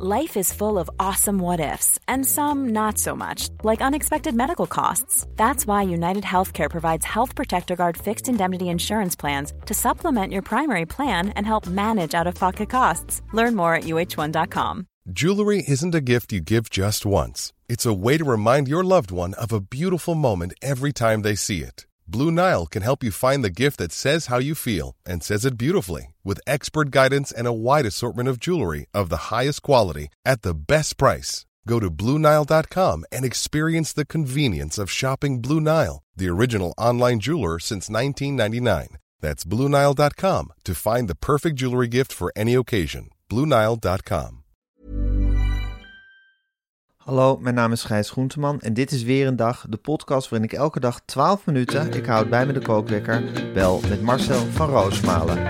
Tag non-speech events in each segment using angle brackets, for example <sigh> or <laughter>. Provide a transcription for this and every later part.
Life is full of awesome what ifs, and some not so much, like unexpected medical costs. That's why United Healthcare provides Health Protector Guard fixed indemnity insurance plans to supplement your primary plan and help manage out of pocket costs. Learn more at uh1.com. Jewelry isn't a gift you give just once, it's a way to remind your loved one of a beautiful moment every time they see it. Blue Nile can help you find the gift that says how you feel and says it beautifully with expert guidance and a wide assortment of jewelry of the highest quality at the best price. Go to BlueNile.com and experience the convenience of shopping Blue Nile, the original online jeweler since 1999. That's BlueNile.com to find the perfect jewelry gift for any occasion. BlueNile.com. Hallo, mijn naam is Gijs Groenteman en dit is weer een dag, de podcast waarin ik elke dag 12 minuten, ik houd bij me de kookwekker, bel met Marcel van Roosmalen.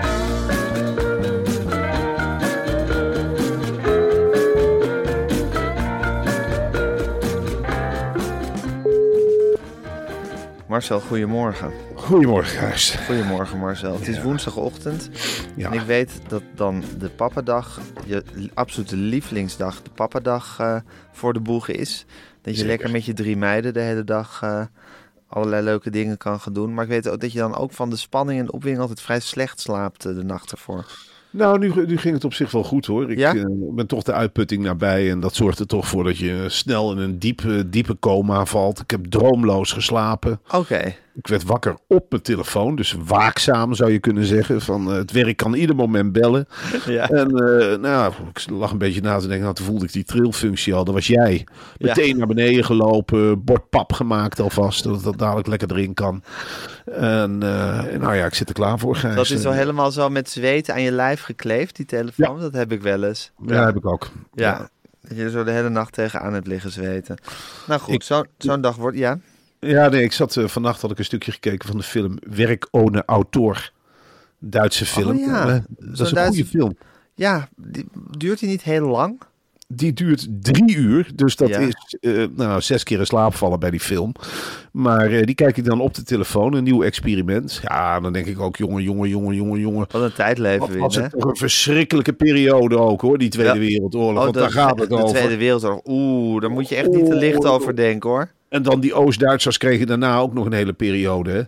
Marcel, goedemorgen. Goedemorgen, Gijs. Goedemorgen Marcel. Het is woensdagochtend Ja. en ik weet dat dan de pappadag, je absolute lievelingsdag, de pappadag eh, voor de boeg is. Dat je Zeker. lekker met je drie meiden de hele dag eh, allerlei leuke dingen kan gaan doen. Maar ik weet ook dat je dan ook van de spanning en de opwinding altijd vrij slecht slaapt eh, de nacht ervoor. Nou, nu, nu ging het op zich wel goed hoor. Ik Ja? eh, ben toch de uitputting nabij en dat zorgt er toch voor dat je snel in een diepe, diepe coma valt. Ik heb droomloos geslapen. Oké, Ik werd wakker op mijn telefoon, dus waakzaam zou je kunnen zeggen. Van, eh, het werk kan ieder moment bellen. <laughs> ja. En eh, nou, ik lag een beetje na te denken. Nou, toen voelde ik die trillfunctie al. Dat was jij. Meteen naar beneden gelopen. Bord pap gemaakt alvast. Dat dat dadelijk lekker erin kan. En eh, nou ja, ik zit er klaar voor. Gijs. Dat is En, helemaal zo met zweet aan je lijf gekleefd, die telefoon. Dat heb ik wel eens. Ja, heb ik ook. Ja. Dat je er zo de hele nacht tegenaan hebt liggen zweten. Nou goed, zo- zo'n dag wordt... Ja, Ja, nee, ik zat eh, vannacht had ik een stukje gekeken van de film Werk ohne Autor. Duitse film. Oh ja, Eh, dat is een Duitse- goede film. ja die, duurt die niet heel lang? Die duurt drie uur, dus dat Ja. is eh, nou, zes keer in slaap vallen bij die film. Maar die kijk ik dan op de telefoon, een nieuw experiment. Ja, dan denk ik ook, jongen, jongen, jongen, jongen, jongen. Wat een tijd leven Wat we in, was hè? toch een verschrikkelijke periode ook hoor, die Tweede Ja. Wereldoorlog. Oh, want de, daar gaat het de over. Tweede Wereldoorlog. Oeh, daar moet je echt niet te licht over denken, hoor. En dan die Oost-Duitsers kregen daarna ook nog een hele periode. Hè?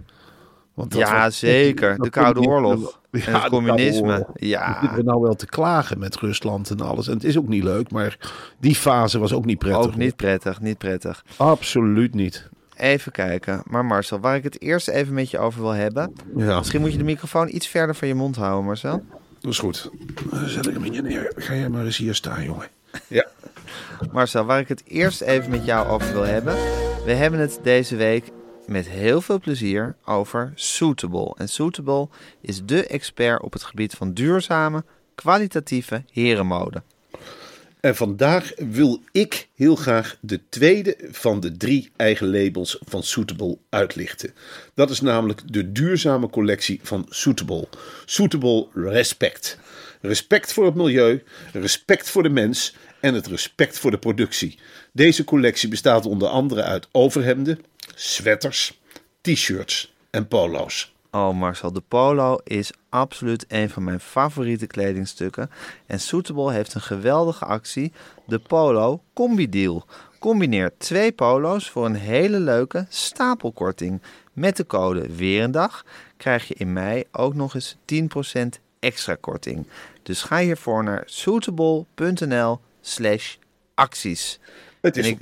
Want Ja, was- zeker. De Koude Oorlog. Ja, En het communisme. We Ja, zitten nou wel te klagen met Rusland en alles. En het is ook niet leuk, maar die fase was ook niet prettig. ook niet prettig, niet prettig. Absoluut niet. Even kijken. Maar Marcel, waar ik het eerst even met je over wil hebben... Ja, Misschien moet je de microfoon iets verder van je mond houden, Marcel. dat is goed. Dan zet ik hem hier neer. Ga jij maar eens hier staan, jongen. Ja. Marcel, waar ik het eerst even met jou over wil hebben. We hebben het deze week met heel veel plezier over Suitable. En Suitable is de expert op het gebied van duurzame, kwalitatieve herenmode. En vandaag wil ik heel graag de tweede van de drie eigen labels van Suitable uitlichten. Dat is namelijk de duurzame collectie van Suitable. Suitable Respect. Respect voor het milieu, respect voor de mens en het respect voor de productie. Deze collectie bestaat onder andere uit overhemden, sweaters, t-shirts en polo's. Oh Marcel, de polo is absoluut een van mijn favoriete kledingstukken. En Suitable heeft een geweldige actie, de Polo Combi Deal. Combineer twee polo's voor een hele leuke stapelkorting. Met de code Weerendag krijg je in mei ook nog eens 10% extra korting. Dus ga hiervoor naar suitable.nl slash acties. Het is ik-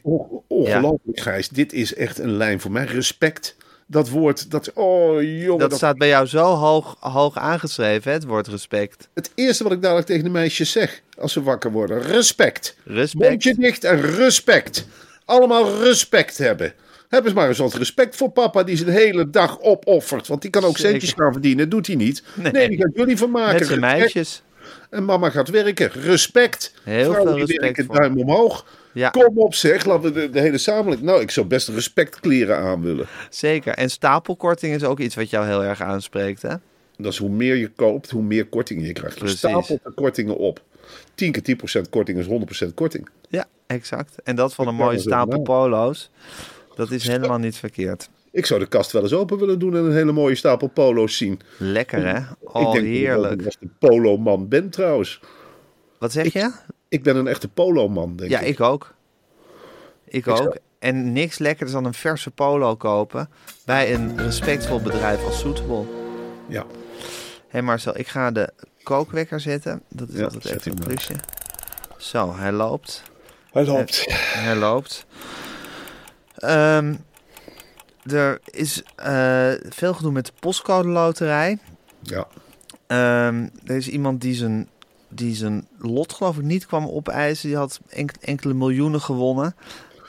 ongelooflijk, Gijs. Dit is echt een lijn voor mij. Respect. Dat woord, dat, oh jongen. Dat dat- staat bij jou zo hoog, hoog aangeschreven, hè, het woord respect. Het eerste wat ik dadelijk tegen de meisjes zeg als ze wakker worden. Respect. Respect. Mondje dicht en respect. Allemaal respect hebben. Hebben ze maar eens wat respect voor papa die zijn hele dag opoffert. Want die kan ook Zeker. centjes gaan verdienen. Doet hij niet. Nee, Nee. die gaat jullie van maken. Met zijn meisjes. En mama gaat werken. Respect. Heel Vrouwen veel respect werken, voor. duim omhoog. Ja. Kom op zeg, laten we de, de hele samenleving... Nou, ik zou best respectkleren aan willen. Zeker. En stapelkorting is ook iets wat jou heel erg aanspreekt, hè? Dat is hoe meer je koopt, hoe meer korting je krijgt. Je stapelt de kortingen op. 10 keer 10% korting is 100% korting. Ja, exact. En dat van een mooie stapel polo's. Dat is helemaal niet verkeerd. Ik zou de kast wel eens open willen doen en een hele mooie stapel polo's zien. Lekker, hè? ik Oh, denk dat ik heerlijk. een polo-man ben trouwens. Wat zeg je? Ik ben een echte polo-man, denk Ja, ik. ik ook. Ik ook. zou- En niks lekkerder dan een verse polo kopen bij een respectvol bedrijf als Suitable. Ja. Hé Marcel, ik ga de kookwekker zetten. Dat is Ja, altijd even een plusje. Zo, hij loopt. Hij loopt. Hij loopt. Ehm, er is eh, veel gedoe met de postcode loterij. Ja. Ehm, er is iemand die zijn, die zijn lot geloof ik niet kwam opeisen. Die had enk- enkele miljoenen gewonnen.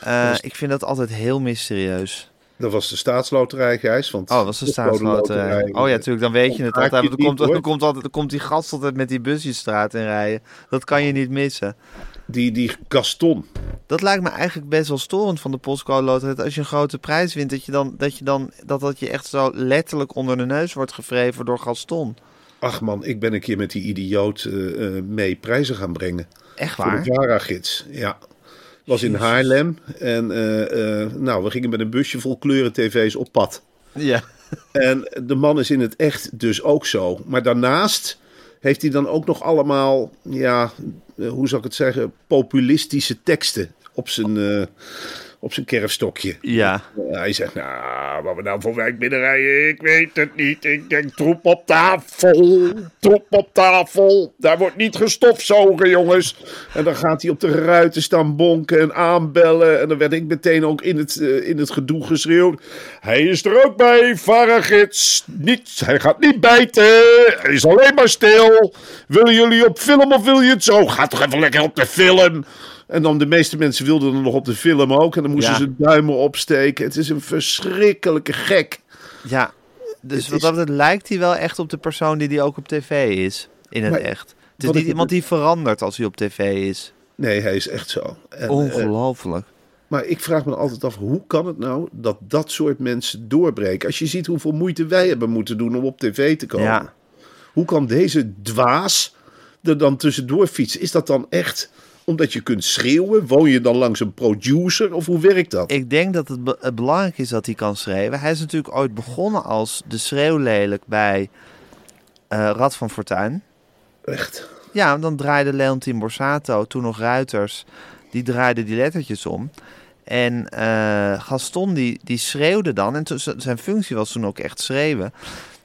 Eh, ik vind dat altijd heel mysterieus. Dat was de staatsloterij, Gijs. Want Oh, dat was de staatsloterij. Oh ja, natuurlijk. Dan weet je het altijd. Er komt, <laughs> komt, altijd, komt die gast altijd met die busjesstraat in rijden. Dat kan je niet missen. Die, die Gaston. Dat lijkt me eigenlijk best wel storend van de postcode loterij. Als je een grote prijs wint, dat je dan, dat, je dan, dat, dat je echt zo letterlijk onder de neus wordt gevreven door Gaston. Ach man, ik ben een keer met die idioot eh, eh, mee prijzen gaan brengen. Echt Voor waar? de Vara-gids. Ja. Was in Haarlem. En eh, nou, we gingen met een busje vol kleuren tv's op pad. Ja. En de man is in het echt dus ook zo. Maar daarnaast heeft hij dan ook nog allemaal, ja, hoe zou ik het zeggen, populistische teksten op zijn, eh, op zijn kerfstokje. Ja. Hij zegt, nou, wat we nou voor wijk binnenrijden, ik weet het niet. Ik denk troep op tafel, troep op tafel. Daar wordt niet gestofzogen, jongens. En dan gaat hij op de ruiten staan bonken en aanbellen. En dan werd ik meteen ook in het, eh, in het gedoe geschreeuwd. Hij is er ook bij, Varagits. Niet, hij gaat niet bijten, hij is alleen maar stil. Willen jullie op film of wil je het zo? Ga toch even lekker op de film. En dan de meeste mensen wilden er nog op de film ook. En dan moesten Ja. ze duimen opsteken. Het is een verschrikkelijke gek. Ja. Dus Het wat dat lijkt hij wel echt op de persoon die die ook op tv is. In het Maar echt. Het is niet iemand die verandert als hij op tv is. Nee, hij is echt zo. En, eh, Ongelooflijk. maar ik vraag me altijd af, hoe kan het nou dat dat soort mensen doorbreken? Als je ziet hoeveel moeite wij hebben moeten doen om op tv te komen. Ja. Hoe kan deze dwaas er dan tussendoor fietsen? Is dat dan echt omdat je kunt schreeuwen? Woon je dan langs een producer? Of hoe werkt dat? Ik denk dat het, be- het belangrijk is dat hij kan schreeuwen. Hij is natuurlijk ooit begonnen als de schreeuwlelijk bij eh Rad van Fortuin. Echt. Ja, dan draaide Leontien Borsato, toen nog Ruiters, die draaide die lettertjes om. En eh, Gaston die, die schreeuwde dan, en zijn functie was toen ook echt schreeuwen.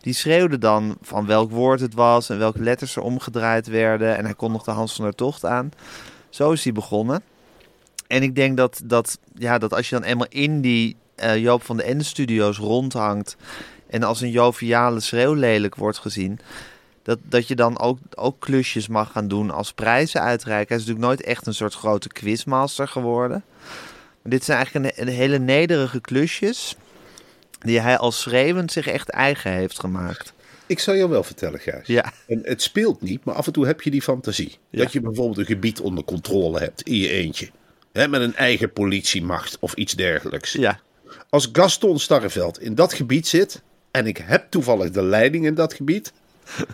Die schreeuwde dan van welk woord het was en welke letters er omgedraaid werden. En hij kondigde Hans van der Tocht aan. Zo is hij begonnen. En ik denk dat, dat, ja, dat als je dan eenmaal in die eh, Joop van de Ende studio's rondhangt... en als een joviale schreeuwlelijk wordt gezien... Dat, dat je dan ook, ook klusjes mag gaan doen als prijzen uitreiken. Hij is natuurlijk nooit echt een soort grote quizmaster geworden. Maar dit zijn eigenlijk een, hele nederige klusjes... die hij als schreeuwend zich echt eigen heeft gemaakt. Ik zal jou wel vertellen, Gijs. Ja, En het speelt niet, maar af en toe heb je die fantasie. Ja. Dat je bijvoorbeeld een gebied onder controle hebt in je eentje. Hè, met een eigen politiemacht of iets dergelijks. ja. Als Gaston Starreveld in dat gebied zit. en ik heb toevallig de leiding in dat gebied.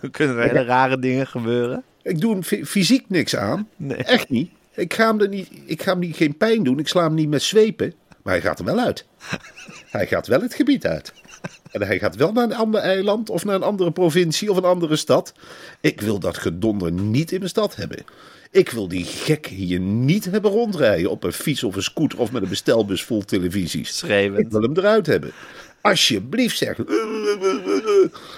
Dan <laughs> kunnen er hele rare dingen gebeuren. Ik doe hem fy- fysiek niks aan. Nee. Echt niet. Ik ga, hem er niet. ik ga hem niet, geen pijn doen. Ik sla hem niet met zwepen. Maar hij gaat er wel uit. <laughs> Hij gaat wel het gebied uit. En hij gaat wel naar een ander eiland of naar een andere provincie of een andere stad. Ik wil dat gedonder niet in mijn stad hebben. Ik wil die gek hier niet hebben rondrijden op een fiets of een scooter of met een bestelbus vol televisies. Ik wil hem eruit hebben. Alsjeblieft zeg.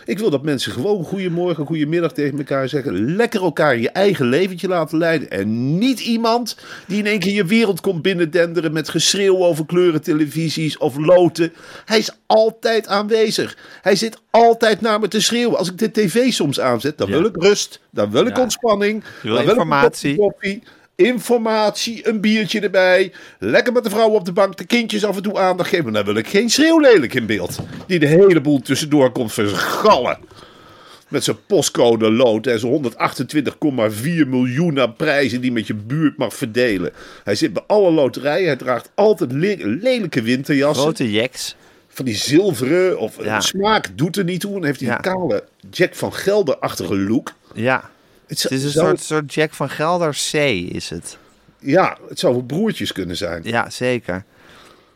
Ik wil dat mensen gewoon goedemorgen, goedemiddag tegen elkaar zeggen. Lekker elkaar je eigen leventje laten leiden. En niet iemand die in één keer je wereld komt binnendenderen met geschreeuw over kleurentelevisies of loten. Hij is altijd aanwezig. Hij zit altijd naar me te schreeuwen. Als ik de tv soms aanzet, dan wil ik rust. Dan wil ik ontspanning. Dan wil informatie. Ik koffie. Informatie, een biertje erbij. Lekker met de vrouw op de bank, de kindjes af en toe aandacht geven. Maar dan wil ik geen schreeuwlelijk in beeld. Die de hele boel tussendoor komt vergallen. Met zijn postcode lood en zijn 128,4 miljoen aan prijzen die met je buurt mag verdelen. Hij zit bij alle loterijen. Hij draagt altijd le- lelijke winterjassen. Grote jacks. Van die zilveren of Ja. smaak doet er niet toe. En heeft hij Ja. een kale Jack van Gelder-achtige look. Ja. Het, is een zou- soort, soort Jack van Gelder C, is het. Ja, het zou wel broertjes kunnen zijn. Ja, zeker.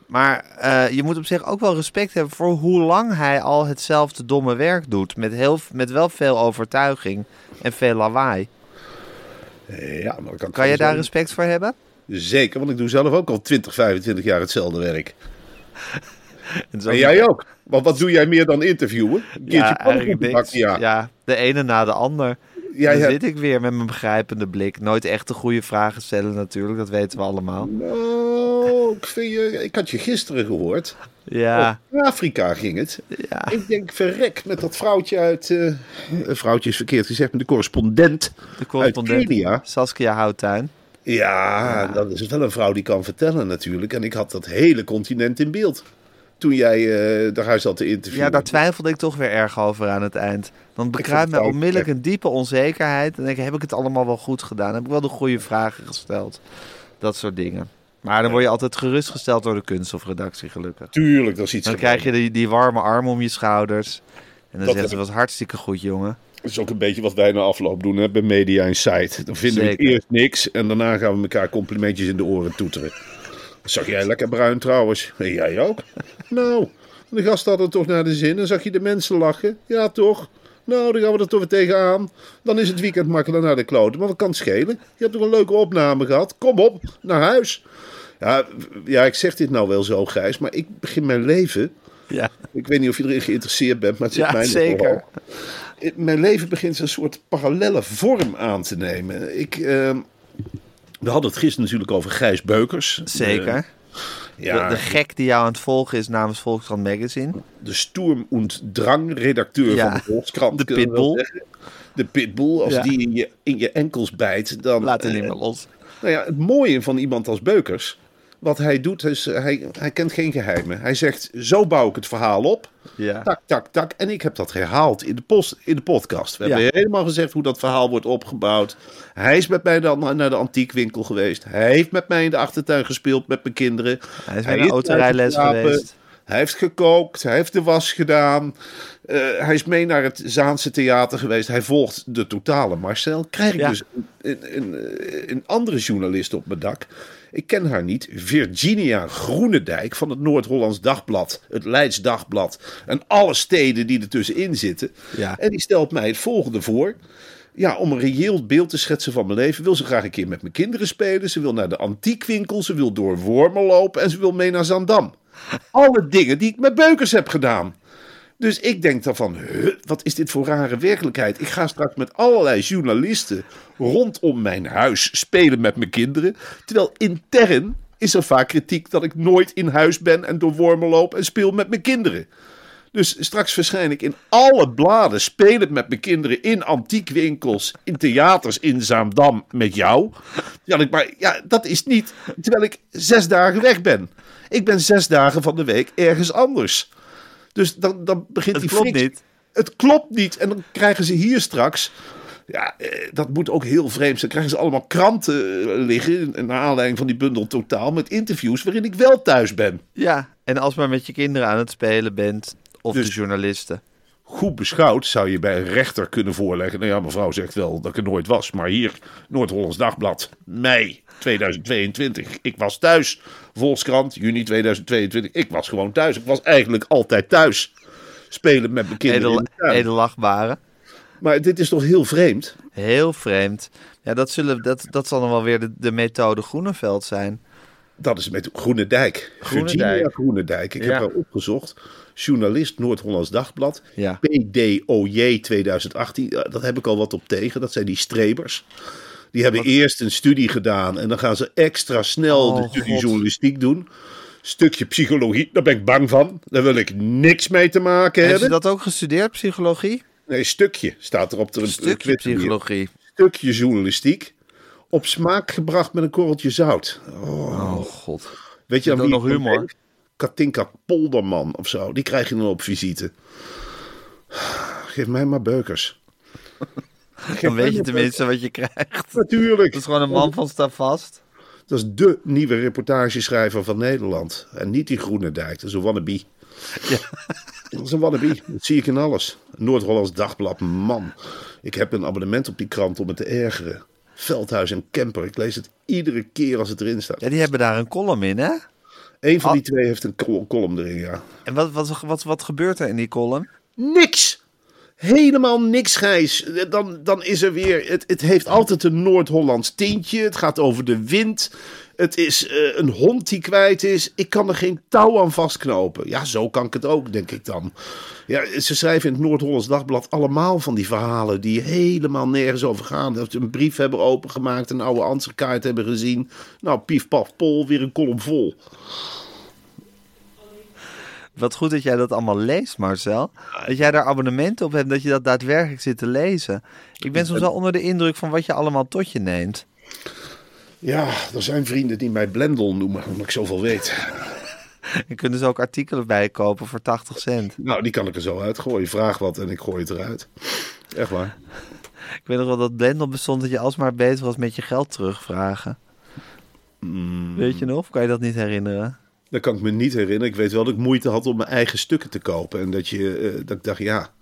Maar eh, je moet op zich ook wel respect hebben voor hoe lang hij al hetzelfde domme werk doet. Met, heel, met wel veel overtuiging en veel lawaai. Ja, maar kan, Kan je daar respect voor hebben? Zeker, want ik doe zelf ook al 20, 25 jaar hetzelfde werk. <laughs> En jij ook. Want wat doe jij meer dan interviewen? Een keertje ja. ja, de ene na de ander. Jij Dan hebt- zit ik weer met mijn begrijpende blik. Nooit echt de goede vragen stellen natuurlijk, dat weten we allemaal. Nou, ik, vind je, ik had je gisteren gehoord. Ja, Over Afrika ging het. ja. Ik denk, verrek, met dat vrouwtje uit... een vrouwtje is verkeerd gezegd, met de correspondent de correspondent uit Kenia. Saskia Houttuin. Ja, dat is wel een vrouw die kan vertellen natuurlijk. En ik had dat hele continent in beeld. Toen jij eh daar huis had te interviewen. Ja, daar twijfelde ik toch weer erg over aan het eind. Dan bekruipt mij onmiddellijk een diepe onzekerheid. En denk ik, heb ik het allemaal wel goed gedaan? Heb ik wel de goede vragen gesteld? Dat soort dingen. Maar dan word je altijd gerustgesteld door de kunststofredactie, gelukkig. Tuurlijk, dat is iets Dan krijg je die, die warme arm om je schouders. En dan Dat zeggen ze, was hartstikke goed, jongen. Dat is ook een beetje wat wij na afloop doen hè, bij Media Insight. Dan vinden we Zeker. eerst niks en daarna gaan we elkaar complimentjes in de oren toeteren. Zag jij lekker bruin trouwens. En jij ook. <laughs> Nou, de gasten hadden toch naar de zin. En zag je de mensen lachen. Ja, toch? Nou, dan gaan we er toch weer tegenaan. Dan is het weekend makkelijk naar de kloten. Maar wat kan het schelen? Je hebt toch een leuke opname gehad? Kom op, naar huis. Ja, ja, ik zeg dit nou wel zo, Gijs. Maar ik begin mijn leven... Ja, Ik weet niet of je erin geïnteresseerd bent, maar het zit Ja, mij zeker. Mijn leven begint een soort parallelle vorm aan te nemen. Ik, ehm, we hadden het gisteren natuurlijk over Gijs Beukers. zeker. Eh, ja, de, de gek die jou aan het volgen is namens Volkskrant Magazine. de Sturm und Drang redacteur Ja, van de Volkskrant. de pitbull. De pitbull, als Ja. die in je, in je enkels bijt, dan... Laat het eh, niet meer los. Nou ja, het mooie van iemand als Beukers, wat hij doet, is eh, hij, hij kent geen geheimen. Hij zegt, zo bouw ik het verhaal op. Ja. Tak, tak, tak. En ik heb dat herhaald in de, post, in de podcast. We Ja. hebben helemaal gezegd hoe dat verhaal wordt opgebouwd. Hij is met mij dan naar de antiekwinkel geweest. Hij heeft met mij in de achtertuin gespeeld met mijn kinderen. Hij is bij een autorijles geweest. Hij heeft gekookt, hij heeft de was gedaan. Eh, hij is mee naar het Zaanse theater geweest. Hij volgt de totale Marcel. Krijg ik Ja. dus een, een, een, een andere journalist op mijn dak. Ik ken haar niet. Virginia Groenendijk van het Noord-Hollands Dagblad. Het Leids Dagblad. En alle steden die ertussenin zitten. Ja. En die stelt mij het volgende voor. Ja, om een reëel beeld te schetsen van mijn leven... wil ze graag een keer met mijn kinderen spelen. Ze wil naar de antiekwinkel. Ze wil door Wormen lopen. En ze wil mee naar Zandam. Alle dingen die ik met Beukers heb gedaan. Dus ik denk dan van, wat is dit voor rare werkelijkheid? Ik ga straks met allerlei journalisten rondom mijn huis spelen met mijn kinderen. Terwijl intern is er vaak kritiek dat ik nooit in huis ben en door wormen loop en speel met mijn kinderen. Dus straks verschijn ik in alle bladen spelend met mijn kinderen in antiekwinkels, in theaters in Zaandam met jou. Terwijl ik maar, ja, dat is niet terwijl ik zes dagen weg ben. Ik ben zes dagen van de week ergens anders. Dus dan, dan begint Het die klopt niet. Het klopt niet. En dan krijgen ze hier straks. Ja, eh, dat moet ook heel vreemd zijn. Krijgen ze allemaal kranten eh, liggen. Naar aanleiding van die bundel totaal. Met interviews waarin ik wel thuis ben. Ja, en als maar met je kinderen aan het spelen bent. Of Dus- de journalisten. Goed beschouwd zou je bij een rechter kunnen voorleggen. Nou ja, mevrouw zegt wel dat ik er nooit was. Maar hier, Noord-Hollands Dagblad, mei 2022. Ik was thuis. Volkskrant, juni 2022. Ik was gewoon thuis. Ik was eigenlijk altijd thuis. Spelen met mijn kinderen. Edel, tuin. edelachtbare. Maar dit is toch heel vreemd? Heel vreemd. Ja, dat, zullen, dat, dat zal dan wel weer de, de methode Groeneveld zijn. Dat is met Groene Dijk. Groenendijk. Virginia Groene Dijk. Ik Ja. heb haar opgezocht. Journalist Noord-Hollands Dagblad. Ja. PDOJ 2018. Ja, Dat heb ik al wat op tegen. Dat zijn die strebers. Die hebben eerst een studie gedaan. En dan gaan ze extra snel Oh, de studie God. journalistiek doen. Stukje psychologie, daar ben ik bang van. Daar wil ik niks mee te maken Heeft ze hebben. dat ook gestudeerd, psychologie? Nee, stukje staat er op de stukje psychologie. Stukje journalistiek. Op smaak gebracht met een korreltje zout. Oh, god. Weet je wie nog dan humor? denk? Katinka Polderman of zo. Die krijg je dan op visite. Geef mij maar beukers. <laughs> Geef Dan weet je tenminste wat je krijgt. Natuurlijk. Dat is gewoon een man van sta vast. Dat is de nieuwe reportageschrijver van Nederland. En niet die groene dijk. Dat is een wannabe. <laughs> Dat is een wannabe. Dat zie ik in alles. Noord-Hollands Dagblad. Man. Ik heb een abonnement op die krant om het te ergeren. Veldhuis en Kemper. Ik lees het iedere keer als het erin staat. Ja, die hebben daar een column in, hè? Eén van Ah. die twee heeft een col- column erin, ja. En wat, wat, wat, wat gebeurt er in die column? Niks. Helemaal niks, Gijs. Dan, dan is er weer. Het, het heeft altijd een Noord-Hollands tintje. Het gaat over de wind. Het is eh, een hond die kwijt is. Ik kan er geen touw aan vastknopen. Ja, zo kan ik het ook, denk ik dan. Ja, ze schrijven in het Noord-Hollands Dagblad allemaal van die verhalen die helemaal nergens over gaan. Dat ze een brief hebben opengemaakt, een oude answerkaart hebben gezien. Nou, pief, paf, pol, weer een kolom vol. Wat goed dat jij dat allemaal leest, Marcel. Dat jij daar abonnementen op hebt, dat je dat daadwerkelijk zit te lezen. Ik ben soms wel onder de indruk van wat je allemaal tot je neemt. Ja, er zijn vrienden die mij Blendel noemen, omdat ik zoveel weet. Je kunt dus ook artikelen bijkopen voor 80 cent. Nou, die kan ik er zo uitgooien. Vraag wat en ik gooi het eruit. Echt waar. Ik weet nog wel dat Blendel bestond dat je alsmaar bezig was met je geld terugvragen. Weet je nog? Of kan je dat niet herinneren? Dat kan ik me niet herinneren. Ik weet wel dat ik moeite had om mijn eigen stukken te kopen. En dat, je, eh, dat ik dacht, ja,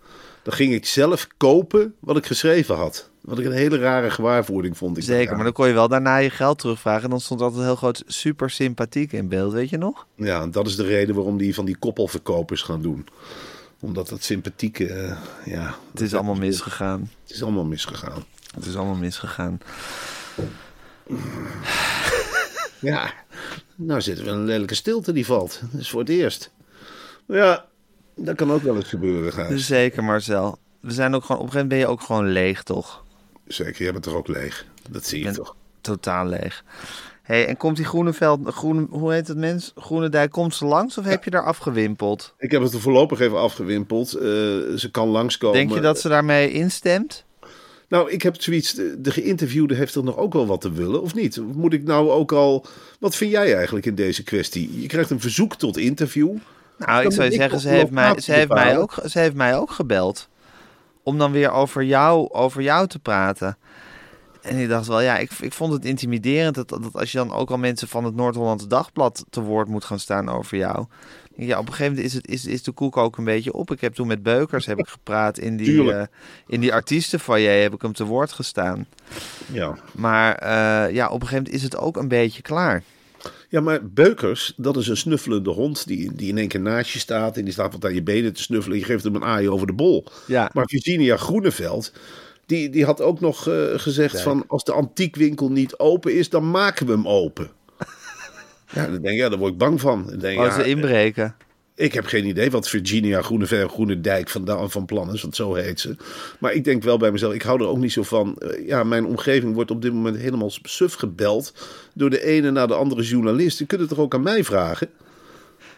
dan ging ik zelf kopen wat ik geschreven had. Wat ik een hele rare gewaarwording vond. Ik Zeker, maar dan kon je wel daarna je geld terugvragen. En dan stond altijd heel groot super sympathiek in beeld, weet je nog? Ja, en dat is de reden waarom die van die koppelverkopers gaan doen. Omdat dat sympathieke, eh, ja... Het is allemaal misgegaan. Het is allemaal misgegaan. Het is allemaal misgegaan. Ja, nou zitten we in een lelijke stilte die valt. Dat is voor het eerst. Ja, dat kan ook wel eens gebeuren, Gijs. Zeker, Marcel. We zijn ook gewoon, op een gegeven moment ben je ook gewoon leeg, toch? Zeker, jij bent toch ook leeg? Dat zie je toch? Totaal leeg. hey, en komt die Groeneveld, groene, hoe heet het mens? Groenendijk, komt ze langs of heb je daar afgewimpeld? Ik heb het er voorlopig even afgewimpeld. Eh, ze kan langskomen. Denk je dat ze daarmee instemt? Nou, ik heb zoiets. De, de geïnterviewde heeft er nog ook wel wat te willen, of niet? Moet ik nou ook al. Wat vind jij eigenlijk in deze kwestie? Je krijgt een verzoek tot interview. Nou, ik zou zeggen, ze heeft, mij, ze, heeft mij ook, ze heeft mij ook gebeld. Om dan weer over jou, over jou te praten. En ik dacht wel, ja, ik, ik vond het intimiderend dat, dat als je dan ook al mensen van het Noord-Hollands Dagblad te woord moet gaan staan over jou. Ja, op een gegeven moment is, het, is, is de koek ook een beetje op. Ik heb toen met Beukers heb ik gepraat in die, eh, in die artiestenfoyer heb ik hem te woord gestaan. Ja. Maar eh, ja, op een gegeven moment is het ook een beetje klaar. Ja, maar Beukers, dat is een snuffelende hond die, die in één keer naast je staat. En die staat wat aan je benen te snuffelen. Je geeft hem een aai over de bol. Ja. Maar Virginia Groeneveld, die, die had ook nog eh, gezegd van... als de antiekwinkel niet open is, dan maken we hem open. <laughs> ja, dan denk ik, ja, daar word ik bang van. Dan denk ik, Als ja, ze inbreken. Ik heb geen idee wat Virginia Groeneveld Groenendijk van, van plan is, want zo heet ze. Maar ik denk wel bij mezelf, ik hou er ook niet zo van. Eh, Ja, mijn omgeving wordt op dit moment helemaal suf gebeld door de ene naar de andere journalist. Je kunt het toch ook aan mij vragen?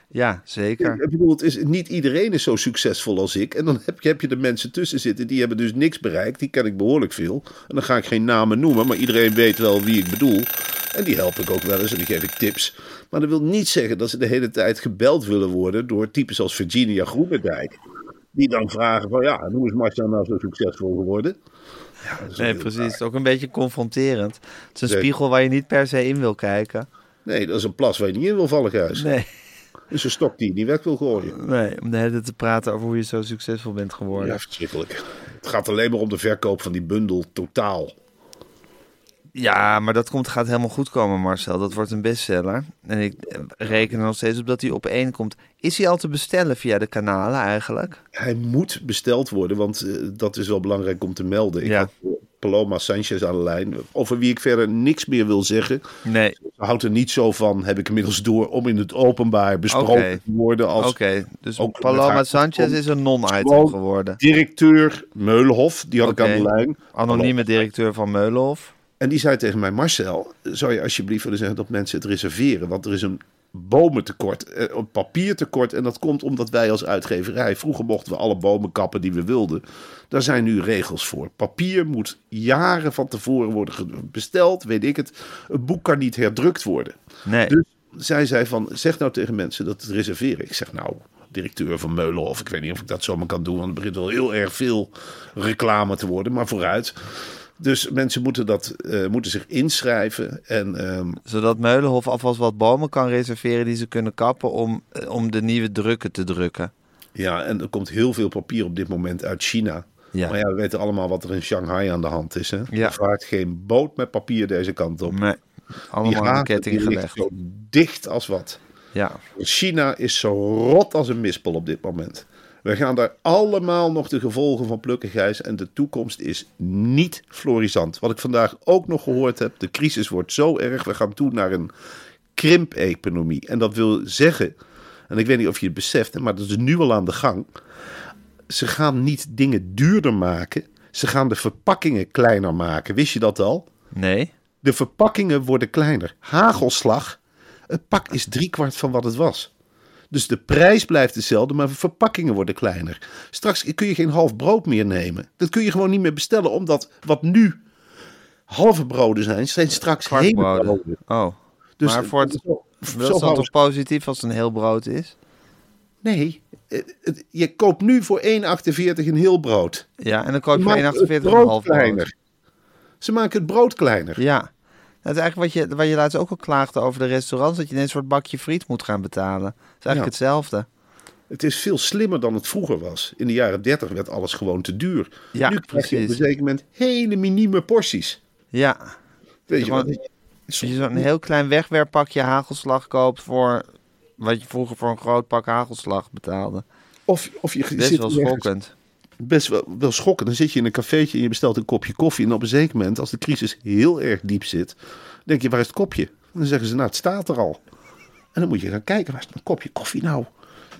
Ja, zeker. Ik bedoel, het is, niet iedereen is zo succesvol als ik. En dan heb je, heb je er mensen tussen zitten die hebben dus niks bereikt. Die ken ik behoorlijk veel. En dan ga ik geen namen noemen, maar iedereen weet wel wie ik bedoel. En die help ik ook wel eens en die geef ik tips. Maar dat wil niet zeggen dat ze de hele tijd gebeld willen worden door types als Virginia Groenendijk. Die dan vragen van ja, hoe is Marcia nou zo succesvol geworden? Ja, Nee, precies. raar. Het is ook een beetje confronterend. Het is een spiegel waar je niet per se in wil kijken. Nee, dat is een plas waar je niet in wil vallen, Gijs. Nee, Dat is een stok die je niet weg wil gooien. nee, om de hele tijd te praten over hoe je zo succesvol bent geworden. Ja, verschrikkelijk. Het gaat alleen maar om de verkoop van die bundel totaal. Ja, maar dat komt, gaat helemaal goed komen, Marcel. Dat wordt een bestseller. En ik eh, reken er nog steeds op dat hij op één komt. Is hij al te bestellen via de kanalen eigenlijk? Hij moet besteld worden, want eh, dat is wel belangrijk om te melden. Ik Ja. had eh, Paloma Sanchez aan de lijn, over wie ik verder niks meer wil zeggen. Nee. Ze houdt er niet zo van, heb ik inmiddels door, om in het openbaar besproken te worden als Oké, dus ook Paloma Sanchez is een non-item geworden. directeur Meulenhof. Die had ik aan de lijn. Anonieme directeur van Meulenhof. En die zei tegen mij, Marcel, zou je alsjeblieft willen zeggen dat mensen het reserveren? Want er is een bomentekort, eh, een papiertekort. En dat komt omdat wij als uitgeverij, vroeger mochten we alle bomen kappen die we wilden. Daar zijn nu regels voor. Papier moet jaren van tevoren worden besteld, weet ik het. Een boek kan niet herdrukt worden. Nee. Dus zij zei van, zeg nou tegen mensen dat het reserveren. Ik zeg nou, directeur van Meulenhof, ik weet niet of ik dat zomaar kan doen. Want het begint wel heel erg veel reclame te worden, maar vooruit. Dus mensen moeten, dat, eh, moeten zich inschrijven. En ehm, Zodat Meulenhof alvast wat bomen kan reserveren die ze kunnen kappen om, eh, om de nieuwe drukken te drukken. ja, en er komt heel veel papier op dit moment uit China. Ja. Maar ja, we weten allemaal wat er in Shanghai aan de hand is. Hè? Ja. Er vaart geen boot met papier deze kant op. Nee, Die allemaal aan ketting die ligt gelegd. zo dicht als wat. Ja, China is zo rot als een mispel op dit moment. We gaan daar allemaal nog de gevolgen van plukken, Gijs. En de toekomst is niet florisant. Wat ik vandaag ook nog gehoord heb, de crisis wordt zo erg. We gaan toe naar een krimpeconomie. En dat wil zeggen, en ik weet niet of je het beseft, maar dat is nu al aan de gang. Ze gaan niet dingen duurder maken. Ze gaan de verpakkingen kleiner maken. Wist je dat al? Nee. De verpakkingen worden kleiner. Hagelslag, het pak is driekwart van wat het was. Dus de prijs blijft hetzelfde, maar de verpakkingen worden kleiner. Straks kun je geen half brood meer nemen. Dat kun je gewoon niet meer bestellen, omdat wat nu halve broden zijn, zijn straks hele broden. Oh. Dus maar voor het, zo, dat is dan toch positief als het een heel brood is? Nee, het- je koopt nu voor 1,48 een heel brood. Ja, en dan koop je voor maken 1,48 het een half brood. kleiner. Ze maken het brood kleiner. Ja. Dat is eigenlijk wat je, waar je laatst ook al klaagde over de restaurants, dat je een soort bakje friet moet gaan betalen. Dat is eigenlijk Ja. hetzelfde. Het is veel slimmer dan het vroeger was. In de jaren 30 werd alles gewoon te duur. Ja, nu krijg je op een zeker moment hele minieme porties. Ja. Weet je wat? Als je zo'n heel klein wegwerppakje hagelslag koopt voor wat je vroeger voor een groot pak hagelslag betaalde. Of, of je Best zit wel schokkend. Best wel, wel schokkend. Dan zit je in een cafeetje en je bestelt een kopje koffie. En op een zeker moment, als de crisis heel erg diep zit, denk je, waar is het kopje? Dan zeggen ze, nou, het staat er al. En dan moet je gaan kijken, waar is een kopje koffie nou?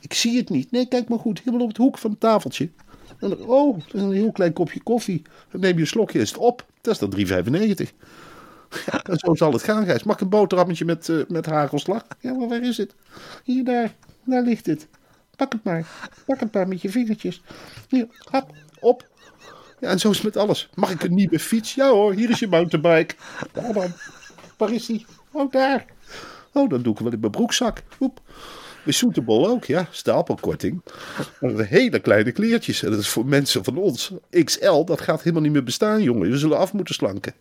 Ik zie het niet. Nee, kijk maar goed. Helemaal op het hoek van het tafeltje. En oh, dat is een heel klein kopje koffie. Dan neem je een slokje, is het op. Dat is dan 3,95. Ja, zo zal het gaan, Gijs. Mag ik een boterhammetje met, eh, met hagelslag? Ja, maar waar is het? Hier, daar. Daar ligt het. Pak het maar. Pak het maar met je vingertjes. Hier, hap, op. Ja, en zo is het met alles. Mag ik een nieuwe fiets? Ja hoor, hier is je mountainbike. Daar dan. Waar is die? Oh, daar. Oh, dan doe ik wel in mijn broekzak. Oep. Bij Soetebol ook, ja. Stapelkorting. Maar hele kleine kleertjes. En dat is voor mensen van ons. XL, dat gaat helemaal niet meer bestaan, jongen. We zullen af moeten slanken.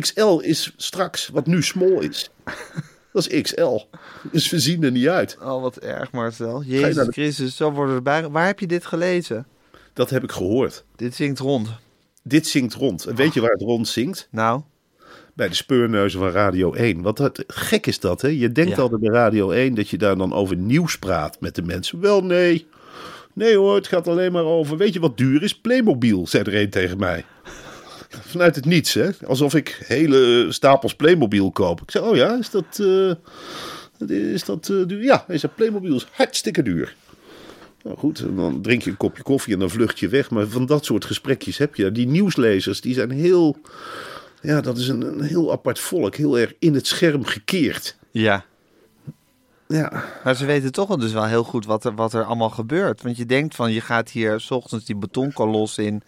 XL is straks wat nu small is. Dat is XL. Dus we zien er niet uit. Oh, wat erg Marcel. Jezus de- Christus, zo worden we erbij. Waar heb je dit gelezen? Dat heb ik gehoord. Dit zingt rond. Dit zingt rond. En weet je waar het rond zingt? Nou, Bij de speurneuzen van Radio 1. Want dat, gek is dat, hè? Je denkt Ja. altijd bij Radio 1 dat je daar dan over nieuws praat met de mensen. Wel, nee. Nee hoor, het gaat alleen maar over... Weet je wat duur is? Playmobil, zei er een tegen mij. Vanuit het niets, hè? Alsof ik hele stapels Playmobil koop. Ik zei, oh ja, is dat... eh, is dat eh, duur? Ja, hij zei, Playmobil is hartstikke duur. Nou goed, en dan drink je een kopje koffie en dan vlucht je weg. Maar van dat soort gesprekjes heb je. Die nieuwslezers, die zijn heel... Ja, dat is een, een heel apart volk. Heel erg in het scherm gekeerd. ja. Ja, Maar ze weten toch wel dus wel heel goed wat er, wat er allemaal gebeurt. Want je denkt van, je gaat hier s ochtends die betonkolos in.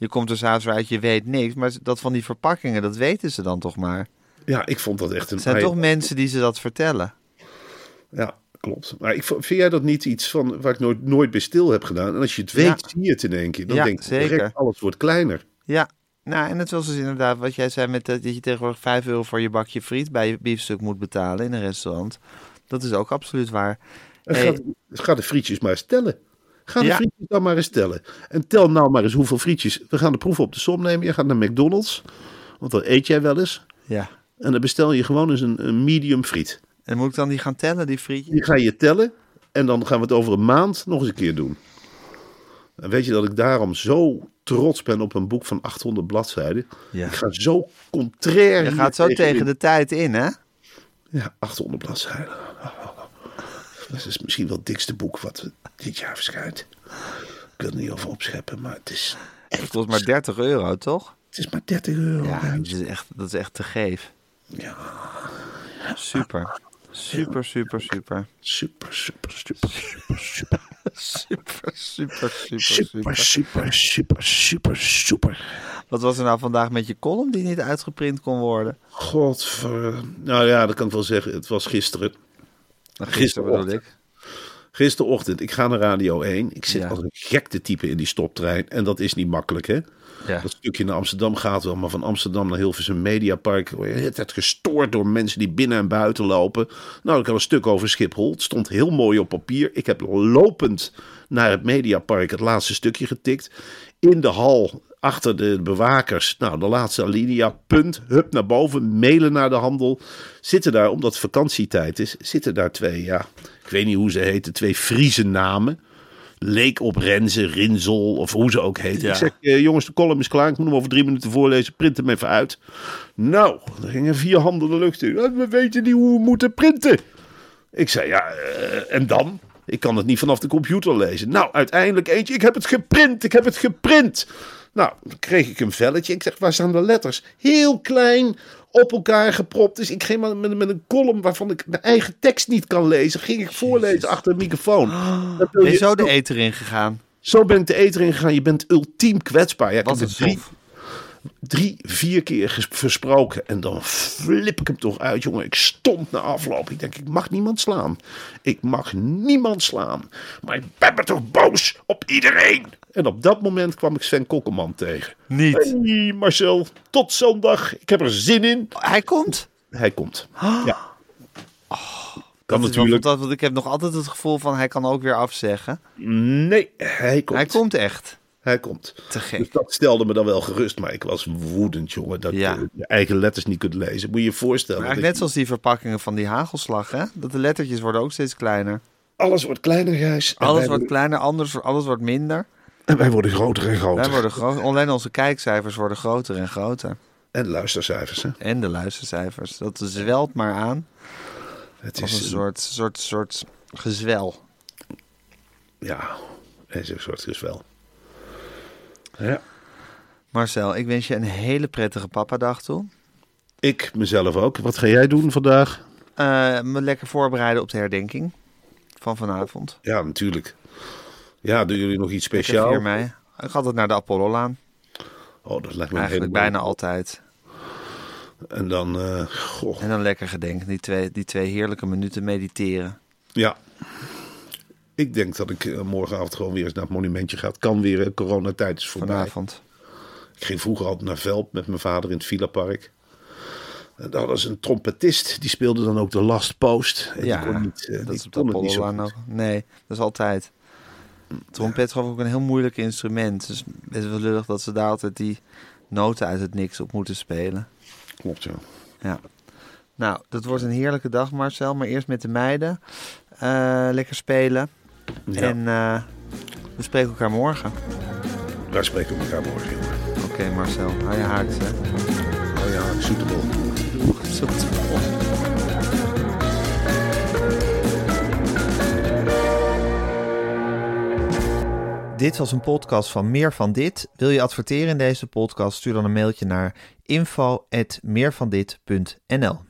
Je komt er s'avonds weer uit, je weet niks. Maar dat van die verpakkingen, dat weten ze dan toch maar. ja ik vond dat echt een... Het zijn toch mensen die ze dat vertellen. Ja, klopt. Maar ik, vind jij dat niet iets van waar ik nooit, nooit bij stil heb gedaan? En als je het weet, Ja. zie je het in één keer. Dan Ja, denk je, zeker. alles wordt kleiner. Ja, nou en het was dus inderdaad wat jij zei met dat je tegenwoordig 5 euro voor je bakje friet bij je biefstuk moet betalen in een restaurant. Dat is ook absoluut waar. En Hey, ga, de frietjes maar eens tellen. Ga de Ja. frietjes dan maar eens tellen. En tel nou maar eens hoeveel frietjes. We gaan de proef op de som nemen. Je gaat naar McDonald's. Want dan eet jij wel eens. ja. En dan bestel je gewoon eens een, een medium friet. En moet ik dan die gaan tellen, die frietjes? Die ga je tellen. En dan gaan we het over een maand nog eens een keer doen. En weet je dat ik daarom zo trots ben op een boek van 800 bladzijden. Ja. Ik ga zo contrair. Je gaat zo tegenin. tegen de tijd in, hè? Ja, 800 bladzijden. Dat is misschien wel het dikste boek wat dit jaar verschijnt. Ik wil er niet over opscheppen, maar het is, Het kost maar 30 euro, toch? het is maar 30 euro. Ja, dat is echt, dat is echt te geef. Ja, Super. Super, super, super. super, super, super, super, super. Super, super, super, Super, super. super, super, super, super. Wat was er nou vandaag met je column die niet uitgeprint kon worden? Godver... Nou ja, dat kan ik wel zeggen. Het was gisteren. Gisteren bedoel ik. Gisterochtend, ik ga naar Radio 1. Ik zit Ja. als een gek te typen in die stoptrein. En dat is niet makkelijk, hè? Ja. Dat stukje naar Amsterdam gaat wel, maar van Amsterdam naar Hilversum Mediapark word je het gestoord door mensen die binnen en buiten lopen. Nou, ik had een stuk over Schiphol. Het stond heel mooi op papier. Ik heb lopend naar het Mediapark het laatste stukje getikt. In de hal, achter de bewakers, nou, de laatste alinea, punt, hup naar boven, mailen naar de handel. Zitten daar, omdat het vakantietijd is, zitten daar twee, ja, ik weet niet hoe ze heten, twee Friese namen. leek op Renze, Rinzel of hoe ze ook heet. Ja. Ik zeg, eh, jongens, de column is klaar. Ik moet hem over drie minuten voorlezen. Print hem even uit. Nou, er gingen vier handen de lucht in. Eh, We weten niet hoe we moeten printen. Ik zei, ja, eh, en dan? Ik kan het niet vanaf de computer lezen. Nou, uiteindelijk eentje. Ik heb het geprint. Ik heb het geprint. Nou, dan kreeg ik een velletje. Ik zeg, waar staan de letters? Heel klein op elkaar gepropt. Dus ik ging met, met een column waarvan ik mijn eigen tekst niet kan lezen. Ging ik voorlezen achter een microfoon. Wil Ben je zo de eter in gegaan? zo ben ik de eter ingegaan. Je bent ultiem kwetsbaar. Ja, ik Wat heb een drie. Drie, vier keer versproken. En dan flip ik hem toch uit, jongen. Ik stond na afloop. Ik denk, ik mag niemand slaan. Ik mag niemand slaan. Maar ik ben me toch boos op iedereen. En op dat moment kwam ik Sven Kokkelman tegen. Niet. Hey Marcel, tot zondag. Ik heb er zin in. Hij komt. Hij komt. Ja. Kan Dat is wel natuurlijk. want ik heb nog altijd het gevoel van hij kan ook weer afzeggen. Nee, hij komt. Hij komt echt. Hij komt. Te gek. Dus dat stelde me dan wel gerust. Maar ik was woedend, jongen. Dat Ja. je je eigen letters niet kunt lezen. Moet je je voorstellen. Maar net zoals die verpakkingen van die hagelslag, hè? Dat de lettertjes worden ook steeds kleiner. Alles wordt kleiner, Gijs. Alles wordt worden- kleiner, anders, alles wordt minder. En wij worden groter en groter. Wij worden groot. Alleen onze kijkcijfers worden groter en groter. En luistercijfers, hè. En de luistercijfers. Dat zwelt maar aan. Het is een een soort, soort, soort gezwel. Ja, het is een soort gezwel. Ja. Marcel, ik wens je een hele prettige papadag toe. Ik mezelf ook. Wat ga jij doen vandaag? Eh, me lekker voorbereiden op de herdenking van vanavond. Ja, natuurlijk. Ja, doen jullie nog iets speciaals? 4 mei. Ik ga altijd naar de Apollo-laan. Oh, dat lijkt me Eigenlijk bijna altijd. En dan, eh, goh, En dan lekker gedenken. Die twee, die twee heerlijke minuten mediteren. ja. Ik denk dat ik eh, morgenavond gewoon weer eens naar het monumentje ga. Het kan weer, coronatijd is voorbij. Vanavond. Ik ging vroeger altijd naar Velp met mijn vader in het Villa Park. En daar was een trompetist, die speelde dan ook de Last Post. En Ja, kon niet, eh, dat is op niet zo goed. ook. Nee, dat is altijd. Trompet is gewoon ook een heel moeilijk instrument. Dus best wel lullig dat ze daar altijd die noten uit het niks op moeten spelen. Klopt, ja. Ja. Nou, dat wordt een heerlijke dag, Marcel. Maar eerst met de meiden. Eh, lekker spelen. Ja. En eh, we spreken elkaar morgen. Wij spreken elkaar morgen, jongen. Oké, Marcel. Hou je haaks, hè. Oh ja, suitable. Zoet. Dit was een podcast van Meer van Dit. Wil je adverteren in deze podcast? Stuur dan een mailtje naar info@meervandit.nl.